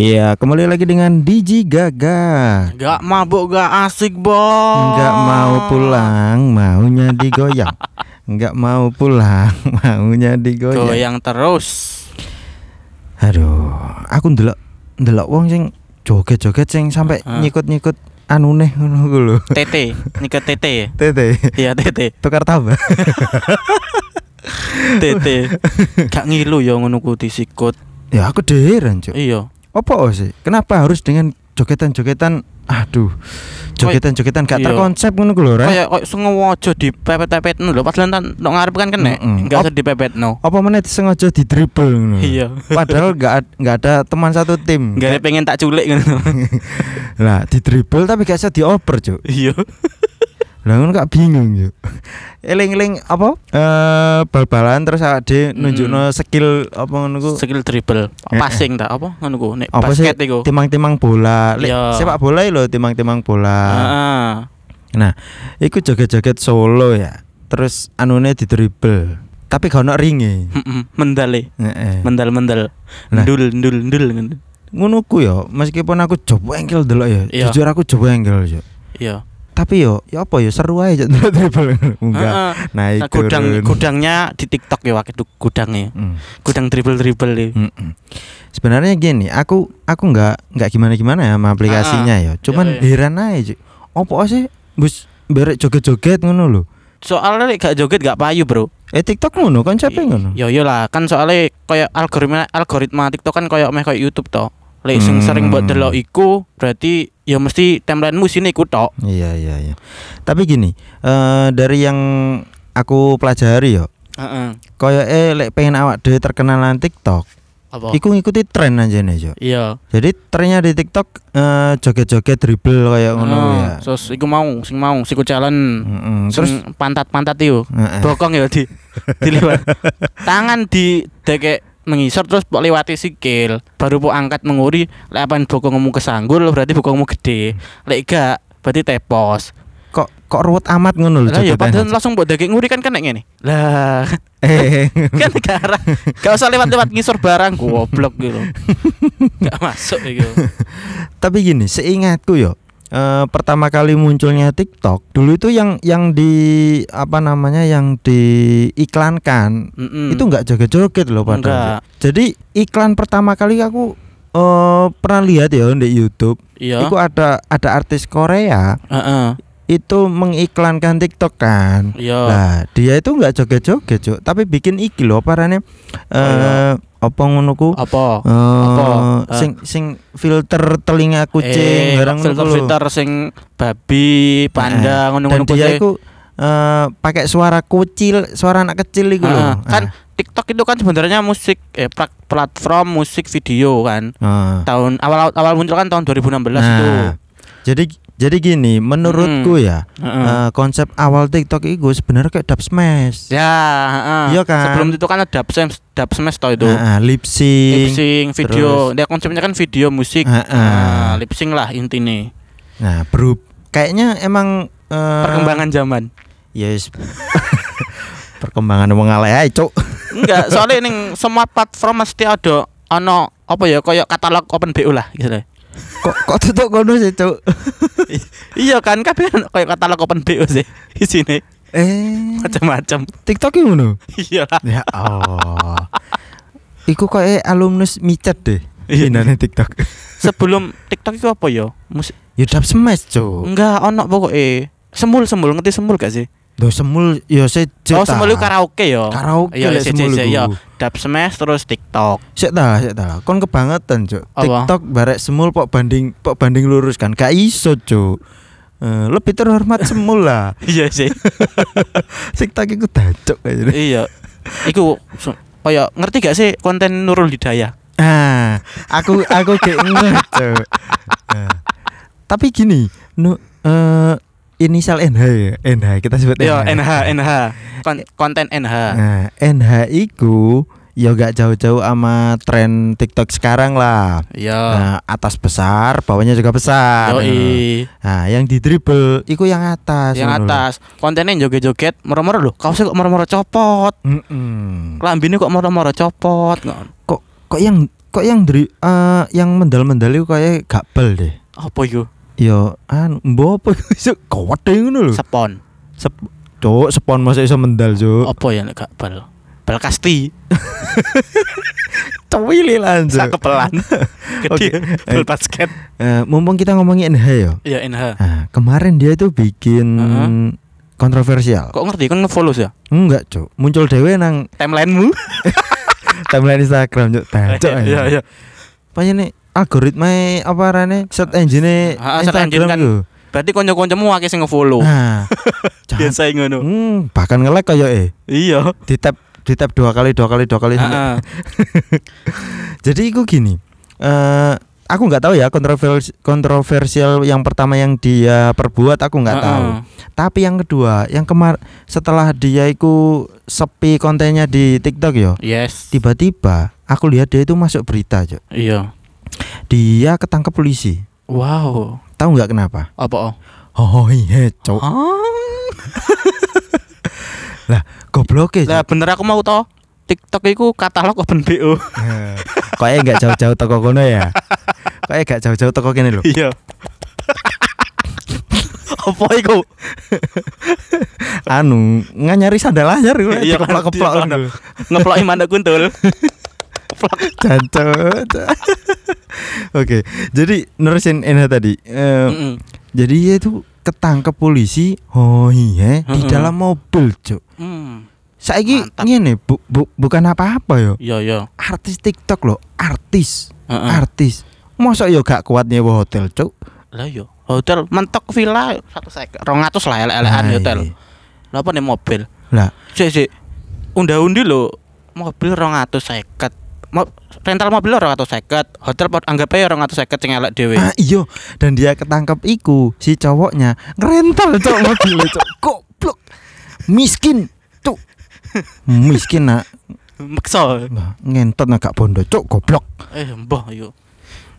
Iya, kembali lagi dengan Diji Gaga. Gak mabuk gak asik bos Enggak mau pulang, maunya digoyang. Enggak mau pulang, maunya digoyang. Goyang terus Aduh, aku ndelok ndelok wong sing joget-joget sing sampai Heeh. nyikut-nyikut anu neh ngono ku lho. TT Niket TT Tete, Iya TT tukar tambah. TT Gak ngilu ya ngono ku disikut ya aku deran, Cuk. Iya Apa sih? Kenapa harus dengan jogetan-jogetan aduh. Jogetan-jogetan gak Iya. terkonsep ngono ku lho, Rek. Kayak kayak sengaja dipepet-pepet no lho Pas lantan Nggak ngarep kan kena Mm-mm. Gak Op- usah dipepet no Apa menit sengaja di dribble ngono. Iya Padahal nggak ad- nggak ada teman satu tim. Gak ada pengen tak culik ngono Lah di dribble tapi gak bisa dioper, Cuk. Iya Lah ngono gak bingung, Cuk. Eling-eling apa? Eh bal-balan terus ade nunjukno skill apa ngono ku. Skill dribble Passing tak apa ngono ku Nek Apa basket iku Timang-timang bola. Lek Iya. sepak bola lho timang-timang bola. Heeh. Nah, iku joget-joget solo ya. Terus anune di dribble. Tapi gak ono ringe. Mendale. Mendal-mendal Nah. Ndul ndul ndul ngono ku ya, meskipun aku coba engkel delok ya. Jujur aku coba engkel yo. Iya Tapi yo, ya apa ya seru aja delok dribble. Enggak. Heeh. Naik Nah, gudang turun. gudangnya di TikTok ya waktu gudangnya. Hmm. Gudang dribble-dribble ya. Mm-mm. Sebenarnya gini, aku aku nggak nggak gimana gimana ya sama aplikasinya ya. Cuman Iya, iya. heran aja. Apa sih bus berek joget-joget ngono lho. Soalnya lek gak joget gak payu, Bro. Eh TikTok ngono konsepnya ngono. Ya iya lah, kan soalnya kayak algoritma algoritma TikTok kan kayak meh kayak YouTube toh. Lek sing Hmm. sering buat delok iku berarti ya mesti timelinemu sini iku tok. Iya iya iya. Tapi gini, eh dari yang aku pelajari yo, Heeh. koyo eh lek pengen awak dhewe terkenal nang TikTok, Apa? iku ngikuti tren aja nih Jo. Iya. Jadi trennya di TikTok eh joget-joget dribble kayak ngono Heeh. ya. Terus iku mau sing mau siku challenge. Mm-mm. Terus Terus pantat-pantat itu. Heeh. Bokong ya di diliwat. Tangan di deke mengisor terus pok lewati sikil. Baru pok angkat menguri, lek apan bokongmu kesanggul berarti bokongmu gede. Lek gak berarti tepos. kok kok ruwet amat ngono lho Lah ya padahal langsung buat daging nguri kan kena ngene. Lah Eh. kan arah. Gak usah lewat-lewat ngisor barang goblok gitu. Gak masuk gitu. Tapi gini, seingatku yo, eh, pertama kali munculnya TikTok dulu itu yang yang di apa namanya yang diiklankan Mm-mm. itu nggak joget-joget loh padahal. Enggak. Jadi iklan pertama kali aku eh pernah lihat ya di YouTube. Iya. Itu ada ada artis Korea Heeh. Itu mengiklankan TikTok kan. Iya. Lah, dia itu nggak joget-joget, Cuk, tapi bikin iki loh parane eh Iya. apa ngono ku? Apa? Eh, Apa? Eh. sing sing filter telinga kucing eh, barang lho. filter-filter sing babi, panda, Nah, ngono-ngono Dan dia kuwi. itu eh, pakai suara kucil, suara anak kecil itu loh. Ah, kan TikTok itu kan sebenarnya musik eh plat- platform musik video kan. Ah. Tahun awal awal muncul kan tahun 2016 itu. Nah, jadi jadi gini, menurutku ya Heeh. eh, konsep awal TikTok itu sebenarnya kayak dub smash. ya, heeh. Iya kan? Sebelum itu kan ada dub smash, dub smash toh itu. Nah, lip Lip sync. sync video. Dia konsepnya kan video musik. Heeh. Nah, lip sync lah intinya. Nah, bro, kayaknya emang eh, Perkembangan zaman. Yes. Perkembangan wong alay ae, Cuk. Enggak, soalnya ning semua platform mesti ada ono apa ya kayak katalog open BO lah gitu. Kok kok tutuk ngono sih, Cuk? iya kan kabeh ono kayak katalog open BO sih di sini Eh, macam-macam. TikTok iki ngono. Iya lah. Ya Allah. Iku kayak alumnus micet deh. Iya. Pinane TikTok. Sebelum TikTok itu apa ya? Musik Ya dub smash, Cuk. enggak ono pokoknya semul semul ngerti semul gak sih? Do semul ya sejak. Oh semul karaoke ya. Karaoke Iya, lek iya, semul iku. Dub smash terus TikTok. Sik ta, sik ta. Kon kebangetan, Cuk. TikTok barek semul pok banding pok banding lurus kan. Gak iso, Cuk. Eh, lebih terhormat semul lah. iya sih. TikTok iku dacuk aja. iya. Iku kayak ngerti gak sih konten Nurul Hidayah? Ah, aku aku kayak ngerti. Cuk. Nah, tapi gini, nu eh inisial NH ya, NH kita sebut Iya, NH, NH. Kon- konten NH. Nah, NH iku ya gak jauh-jauh sama tren TikTok sekarang lah. Iya. Nah, atas besar, bawahnya juga besar. Yoi. Nah, yang di dribble iku yang atas. Yang ngono lho. atas kontennya joget-joget moro-moro lho. Kaosnya kok moro-moro copot. Mm-mm. Lambine kok moro-moro copot. Kok kok yang kok yang dari eh, yang mendal-mendal itu kayak gak bel deh. Apa iku? Yo, an mbok apa iso kowede ngono lho. Sepon. Sep Cuk, spon masa iso mendal, Cuk. Apa ya nek gak bal? Bal kasti. Cewili lah, Cuk. Sak kepelan. Oke. Gede bal basket. Eh, mumpung kita ngomongin NH ya. Iya NH. Nah, kemarin dia itu bikin Heeh. kontroversial. Kok ngerti kan nge-follow ya? Enggak, Cuk. Muncul dewe nang Timelinemu. timeline Instagram, Cuk. Tancuk. Iya iya. Apa ini algoritma apa rane search engine Ah, search engine kan. itu. Berarti kanca-kancamu akeh sing nge-follow. Nah, Biasa ngono. Hmm, bahkan nge-like kayak eh Iya. di tab di tab dua kali dua kali dua kali. Jadi itu gini. eh aku nggak tahu ya kontroversial kontroversial yang pertama yang dia perbuat aku nggak tahu. Heeh. Tapi yang kedua, yang kemar setelah dia itu sepi kontennya di TikTok yo, Yes. tiba-tiba aku lihat dia itu masuk berita, Cok. Iya. Dia ketangkep polisi. Wow. Tahu nggak kenapa? Apa? Oh iya, Cok. Goblok ya. Lah bener aku mau toh. TikTok iku katalog open BO. Kayaknya nggak jauh-jauh toko kono ya. Kayaknya nggak jauh-jauh toko kene lho. Iya. Apa iku? Anu, nggak nyari sandal anyar iku. Iya, keplok-keplok iya, kan. ngono. Jancuk. Oke, jadi nerusin Enha tadi. Eh, Heeh. Jadi dia itu ketangkep polisi. Oh iya, di Mm-mm. dalam mobil, Cuk. Saiki Mantap. ngene, bu, bu, bukan apa-apa yo. Iya iya. Artis TikTok loh, artis, Heeh. artis. Masa yo gak kuat nyewa hotel, Cuk? Lah yo. Hotel mentok villa satu sek. Rong atus lah elek-elekan Nah, hotel. iya. Lah apa nih mobil? Lah, Sik sik. Unda-undi lho. Mobil rong atus seket. Mo rental mobil rong atus seket. Hotel pot anggap aja rong atus seket sing elek dhewe. ah iyo dan dia ketangkep iku si cowoknya ngerental cok mobilnya cok goblok miskin cok miskin nak Meksa. Nah, ngentot nak gak bondo cok goblok Eh mbah yo.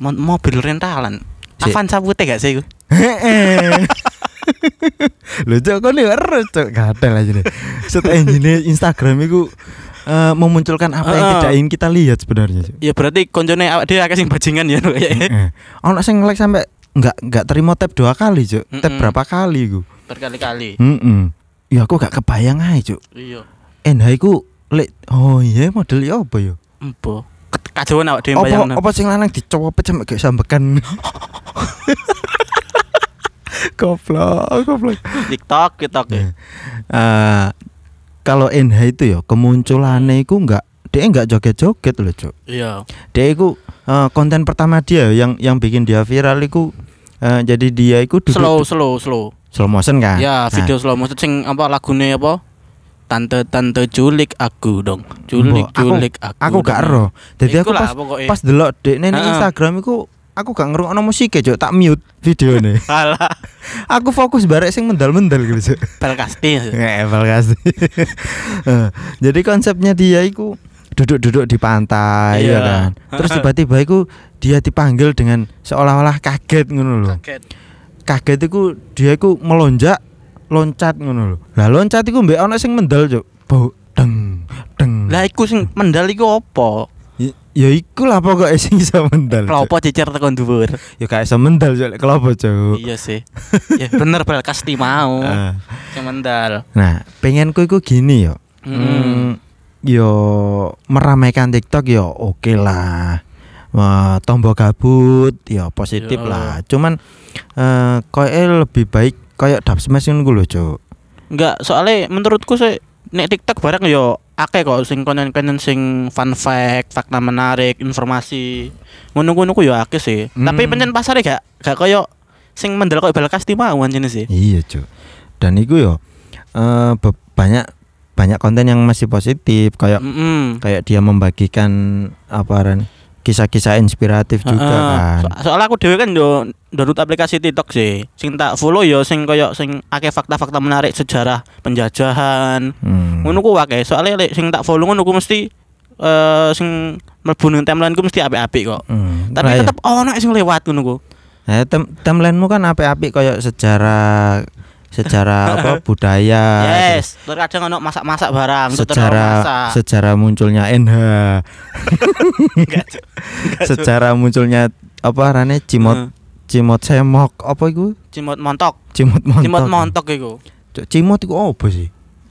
Mo- mobil rentalan. Avanza putih gak sih iku? Heeh. Lho cok kok nih harus cok gatel aja nih. Set engine Instagram itu eh, memunculkan apa yang tidak ingin kita lihat sebenarnya. Cok. Ya berarti koncone awak dhewe akeh sing bajingan ya kayaknya. Ono sing nge-like sampai nggak nggak terima tab dua kali cok. Tab Mm-mm. berapa kali ku? Berkali-kali. Heeh. Ya aku gak kebayang aja cok. Iya. NH iku lek oh iya model ya apa ya? Empo. Kajauan awak dhewe Apa bayangno. apa sing lanang dicopet sampe gak sambekan. goblok, goblok. TikTok, TikTok ya. Eh kalau NH itu ya kemunculannya itu enggak dia enggak joget-joget loh, Cuk. Iya. Dia itu eh, konten pertama dia yang yang bikin dia viral itu eh, jadi dia itu duduk Slow, slow, slow. slow motion kan. Ya, Nah, video slow motion sing apa lagune apa? Tante tante culik aku dong. Culik Mbok, aku- culik aku. aku gak ero. Jadi aku pas pas delok dek Heeh. Instagram iku aku gak ngerungokno musik Cuk, tak mute videone. Alah, aku fokus barek sing mendal-mendal gitu, Cuk. bel kasti. Ngevel kasih. Eh, Jadi konsepnya dia itu duduk-duduk di pantai Iya. ya kan. Terus tiba-tiba itu dia dipanggil dengan seolah-olah kaget ngono loh. Kaget. Kaget itu dia itu melonjak loncat ngono loh. Lah loncat iku mbek ana sing mendal, Cuk. Bau deng deng. Lah iku sing mendal iku apa? Ya iku lah pokoknya sing iso mendal. Klopo cecer tekan dhuwur. Ya gak iso mendal, Cuk. Kelopo, Cuk. Iya sih. ya bener bel kasti mau. Sing mendal. Nah, pengenku iku gini yo. Hmm, yo meramaikan TikTok yo oke lah. Wah, tombol gabut yo positif Yo. lah. Cuman eh koyo lebih baik koyo dub smash ngono lho, Cuk. Enggak, soalnya menurutku sih nek TikTok barang yo akeh kok sing konten-konten sing fun fact, fakta menarik, informasi. Ngono-ngono ku yo akeh sih. Hmm. Tapi pancen pasare gak gak koyo sing mendel koyo bal kasti mau anjene sih. Iya, Cuk. Dan iku yo be- banyak banyak konten yang masih positif kayak Mm-mm. kayak dia membagikan apa ran kisah-kisah inspiratif juga Heeh. kan. So- soalnya aku dhewe kan yo download aplikasi TikTok sih. Sing tak follow yo sing koyo sing akeh fakta-fakta menarik sejarah penjajahan. Hmm. Ngono ku akeh. Soalnya lek sing tak follow ngono ku mesti eh sing mlebu ning timeline ku mesti apik-apik kok. Hmm. Tapi ya. tetep ono sing lewat ngono ku. Nah, tem timelinemu kan apik-apik kayak sejarah sejarah apa budaya yes terus kadang ono masak-masak barang sejarah masak. sejarah munculnya NH sejarah munculnya apa rane cimot Heeh. cimot semok apa iku? Cimot montok. Cimot montok. Cimot montok iku. Cuk, cimot iku apa sih?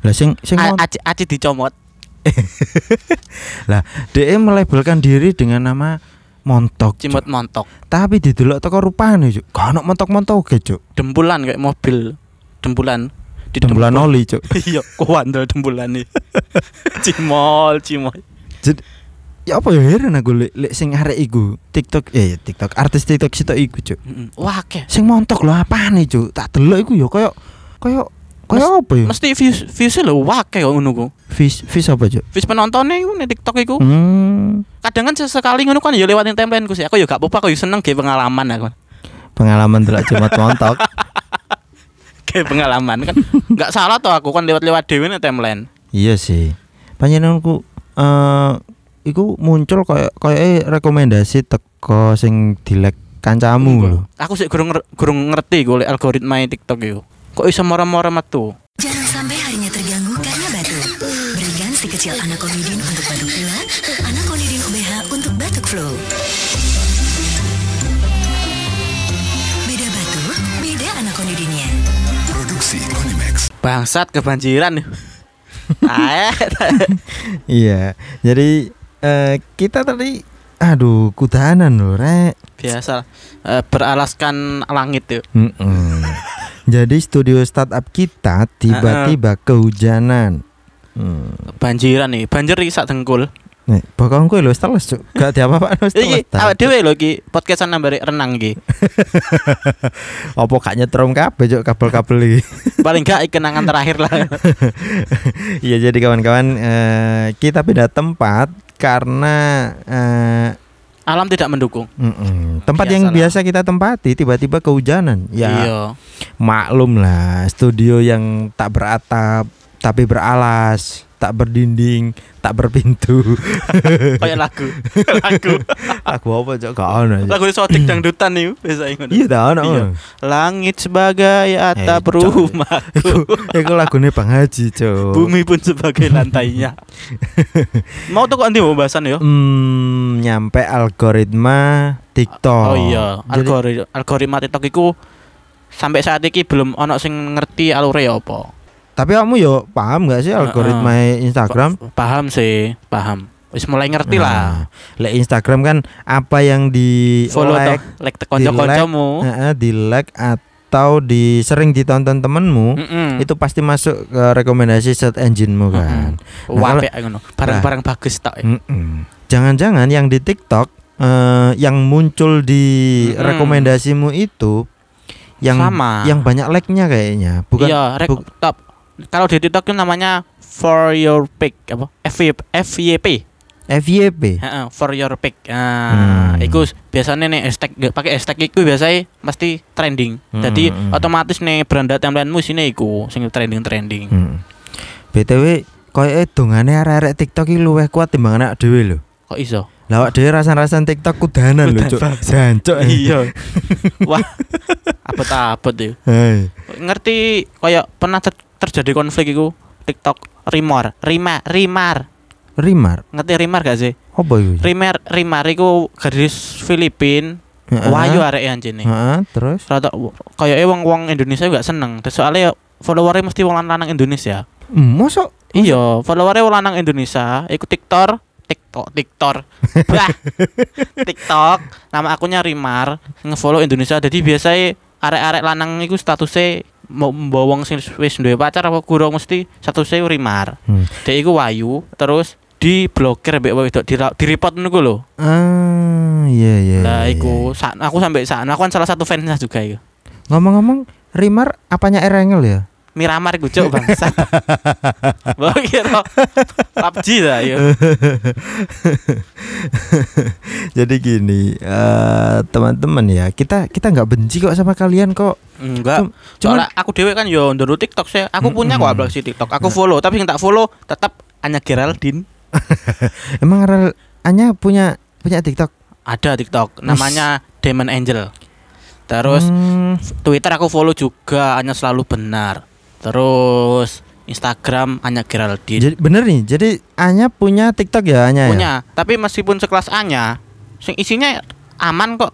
Lah sing sing aci aci dicomot. Lah DE melabelkan diri dengan nama montok cimot montok. Tapi didelok teko rupane Cuk. gak ono montok-montok Cuk. dembulan kayak mobil dembulan di Dembulan oli Cuk. iya kuandel dembulan nih cimol cimol Jadi ya apa ya heran aku lek lek sing arek iku TikTok eh TikTok artis TikTok sitok iku Cuk. Mm-mm. wah ke Sing montok lho apane Cuk? Tak delok iku ya koyo koyo koyo apa ya? mesti views viewsnya lho wah ke ngono ku Fish fish apa Cuk? views penontonnya iku nih tiktok iku Hmm, kadang kan sesekali ngono kan ya lewatin timeline ku sih aku ya gak apa-apa aku ya seneng kayak pengalaman aku pengalaman delok cimot montok. Kayak pengalaman kan nggak salah tuh aku kan lewat-lewat dewi nih timeline Iya sih. Panjenenganku eh iku muncul kayak kayak rekomendasi teko sing dilek kancamu lho. aku sih kurang kurang ngerti gue oleh algoritma tiktok itu kok bisa mora-mora metu Jangan sampai harinya terganggu karena batuk. Berikan si kecil anakonidin untuk batuk pilek, anakonidin OBH untuk batuk flu. Bangsat kebanjiran Iya. Jadi eh kita tadi aduh kudanan lho, Rek. biasa eh, beralaskan langit tuh. Jadi studio startup kita tiba-tiba kehujanan. Hmm. banjiran nih banjir iki sak dengkul Nih, bokong gue lho teles, Cuk. Gak diapa-apa wis iki teles. awake dhewe lho iki podcastan nambari renang iki Apa gak nyetrum kabeh, Cuk, kabel-kabel iki. paling gak kenangan terakhir lah Iya, jadi kawan-kawan eh, kita pindah tempat karena eh, alam tidak mendukung mm-mm, tempat yang biasa kita tempati tiba-tiba kehujanan. Ya, iya maklum lah, studio yang tak beratap tapi beralas, tak berdinding, tak berpintu. kayak lagu lagu Aku apa cok gak ono. Lagu sotik dangdutan nih biasa ngono Iya tak ono. Iya. langit sebagai atap Eh, Cok. rumah Iku iku lagune Bang Haji, Cok. bumi pun sebagai lantainya mau tuh kok nanti mau bahasan ya Hmm, nyampe algoritma TikTok. oh iya algoritma algoritma TikTok iku sampai saat ini belum ono sing ngerti alure ya apa Tapi kamu yo paham gak sih algoritma Instagram? Pa- paham sih paham wis mulai ngerti lah Nah, Lek Instagram kan apa yang di follow like, toh like konco-koncomu heeh, di like atau di sering ditonton temenmu Mm-mm. itu pasti masuk ke rekomendasi search engine-mu kan. Nah, kalau- apik ngono. Barang-barang bagus tak. eh. Mm-mm. Jangan-jangan yang di TikTok eh, yang muncul di Mm-mm. rekomendasimu itu yang Sama. yang banyak like-nya kayaknya, bukan iya, rek, bu- top. Kalau di TikTok itu namanya for your pick apa? FYP. FYP. FYP. Heeh, for your pick. Nah, Hmm. iku biasanya nih hashtag pakai hashtag iku biasanya mesti trending. Jadi Hmm. otomatis nih beranda timelinemu sini iku sing trending-trending. Hmm. BTW koyo dongane arek-arek TikTok iki luwih kuat timbang anak dhewe lho. Kok iso? Lah awak dhewe rasan-rasan TikTok kudanan lho, Cuk. Jancuk. iya. Wah. Abot-abot ya. Hei. Ngerti kayak pernah terjadi konflik iku TikTok Rimar, Rimar, Rimar. Rimar. Ngerti Rimar gak sih? Apa iku? Rimar, Rimar iku gadis Filipin. Heeh. Wayu arek anjene. Heeh, terus Rata kayak wong-wong Indonesia gak seneng. Terus soalnya followernya mesti wong lanang Indonesia. Mosok Iya, followernya wong lanang Indonesia, ikut TikTok, TikTok, TikTok. Bah. TikTok, nama akunnya Rimar, ngefollow Indonesia. Jadi biasanya arek-arek lanang iku statusnya mau bawa wong sing wis duwe pacar apa kurang mesti statusnya Rimar. Hmm. Dia iku wayu, terus di blokir mbek wedok di di report niku lho. Ah, iya iya. Lah iya, iku iya. aku sampai sana aku kan salah satu fansnya juga iku. Ngomong-ngomong, Rimar apanya Erengel ya? Miramar iku cuk bangsa. Mbok kira PUBG lah ya. Jadi gini, eh teman-teman ya, kita kita nggak benci kok sama kalian kok. Enggak. Cum- cuman- Soalnya aku dewe kan yo ndoro TikTok saya. Aku punya kok aplikasi TikTok. Aku follow, tapi yang tak follow tetap hanya Geraldine. Emang Anya punya punya TikTok? Ada TikTok namanya Demon Angel. Terus Hmm, Twitter aku follow juga hanya selalu benar. Terus Instagram hanya Geraldine. jadi bener nih. Jadi Anya punya TikTok ya Anya ya? punya. Tapi meskipun sekelas Anya, sing isinya aman kok.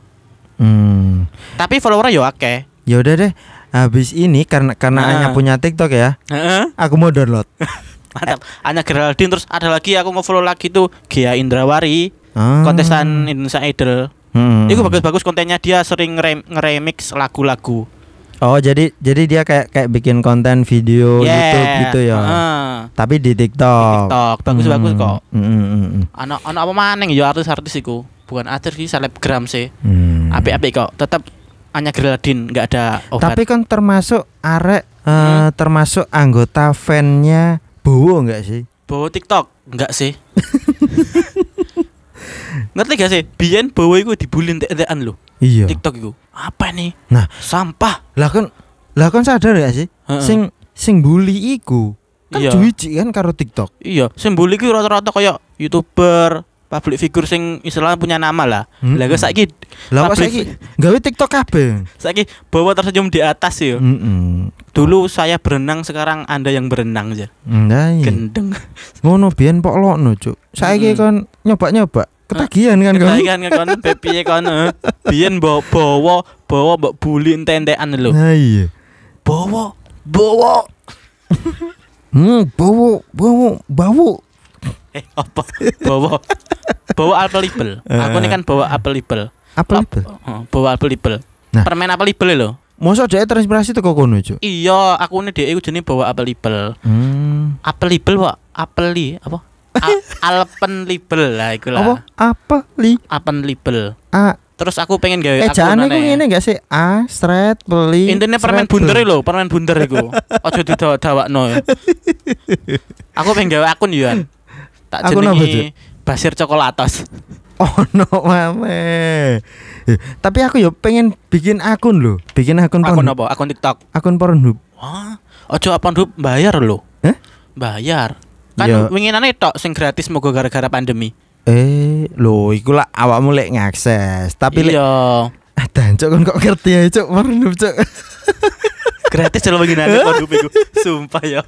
Hmm. Tapi followernya yo akeh. Ya udah deh. Habis ini karena karena Nah. Anya punya TikTok ya, Heeh. aku mau download. Mantap. Anya Geraldine terus ada lagi aku nge-follow lagi tuh Gia Indrawari, Ah. kontestan Indonesia Idol. Hmm. Itu bagus-bagus kontennya dia sering nge- nge-remix lagu-lagu. Oh jadi jadi dia kayak kayak bikin konten video Yeah. YouTube gitu ya. Heeh. Tapi di TikTok. TikTok bagus-bagus Hmm. kok. Hmm, hmm, hmm, hmm. Anak anak apa maneng ya artis-artis iku. Bukan artis sih selebgram sih. Hmm. Apik-apik kok. Tetap Anya Geraldine nggak ada obat. Tapi kan termasuk arek eh, Hmm. termasuk anggota fannya Bowo enggak sih? bawa TikTok enggak sih? Ngerti gak sih? Biyen bawa iku dibully entek-entekan lho. Iya. TikTok iku. Apa nih? Nah. sampah. Lah kan lah kan sadar gak sih? Heeh. Sing sing bully iku kan Iya. juwiji kan karo TikTok. Iya, sing bully iku rata-rata kayak YouTuber, public figure sing istilahnya punya nama lah. Hmm. Lah saiki Lah kok saiki gawe TikTok kabeh. saiki bawa tersenyum di atas ya. Heeh. Dulu saya berenang, sekarang Anda yang berenang aja. Nah, iya. Gendeng. ngono biyen pok lokno, Cuk. Saiki Mm-mm. kon nyoba-nyoba ketagihan kan kon. kan kon piye kon eh. biyen bawa bawa bawa mbok bully entek-entekan lho. Nah iya. Bawa bawa Hmm, bawa bawa bawa. eh apa? Bawa bawa apple label. Aku ini kan bawa apple label. Apa itu? Oh, bawa apple label. Nah. Permen apple label lho. Mosok dhek terinspirasi teko kono. Iya, aku ini dia iku jenenge bawa apple label. Hmm. Apple label Pak. Apple li apa? Alpen label lah iku Apa? lah. Apa li? Alpen label. A Terus aku pengen gawe eh akun jangan iku ngene gak sih? A straight beli. Intinya permen bunder lho, permen bunder iku. Aja didawa-dawakno ya. Aku pengen gawe akun yo. Tak apa, jenenge Basir Coklatos. Oh no mame. Tapi aku yo pengen bikin akun loh. Bikin akun Akun Pornhub. apa? Akun TikTok. Akun Pornhub. Wah, ojo apa nduk bayar lho. Hah? Bayar. Kan Ya. winginane tok sing gratis moga gara-gara pandemi. Eh, lho iku lah awakmu lek ngakses. Tapi lek Iya. ah dancuk kon kok ngerti ya, Cuk. Pornhub, Cuk. Gratis kalau winginane kok iku. Sumpah ya.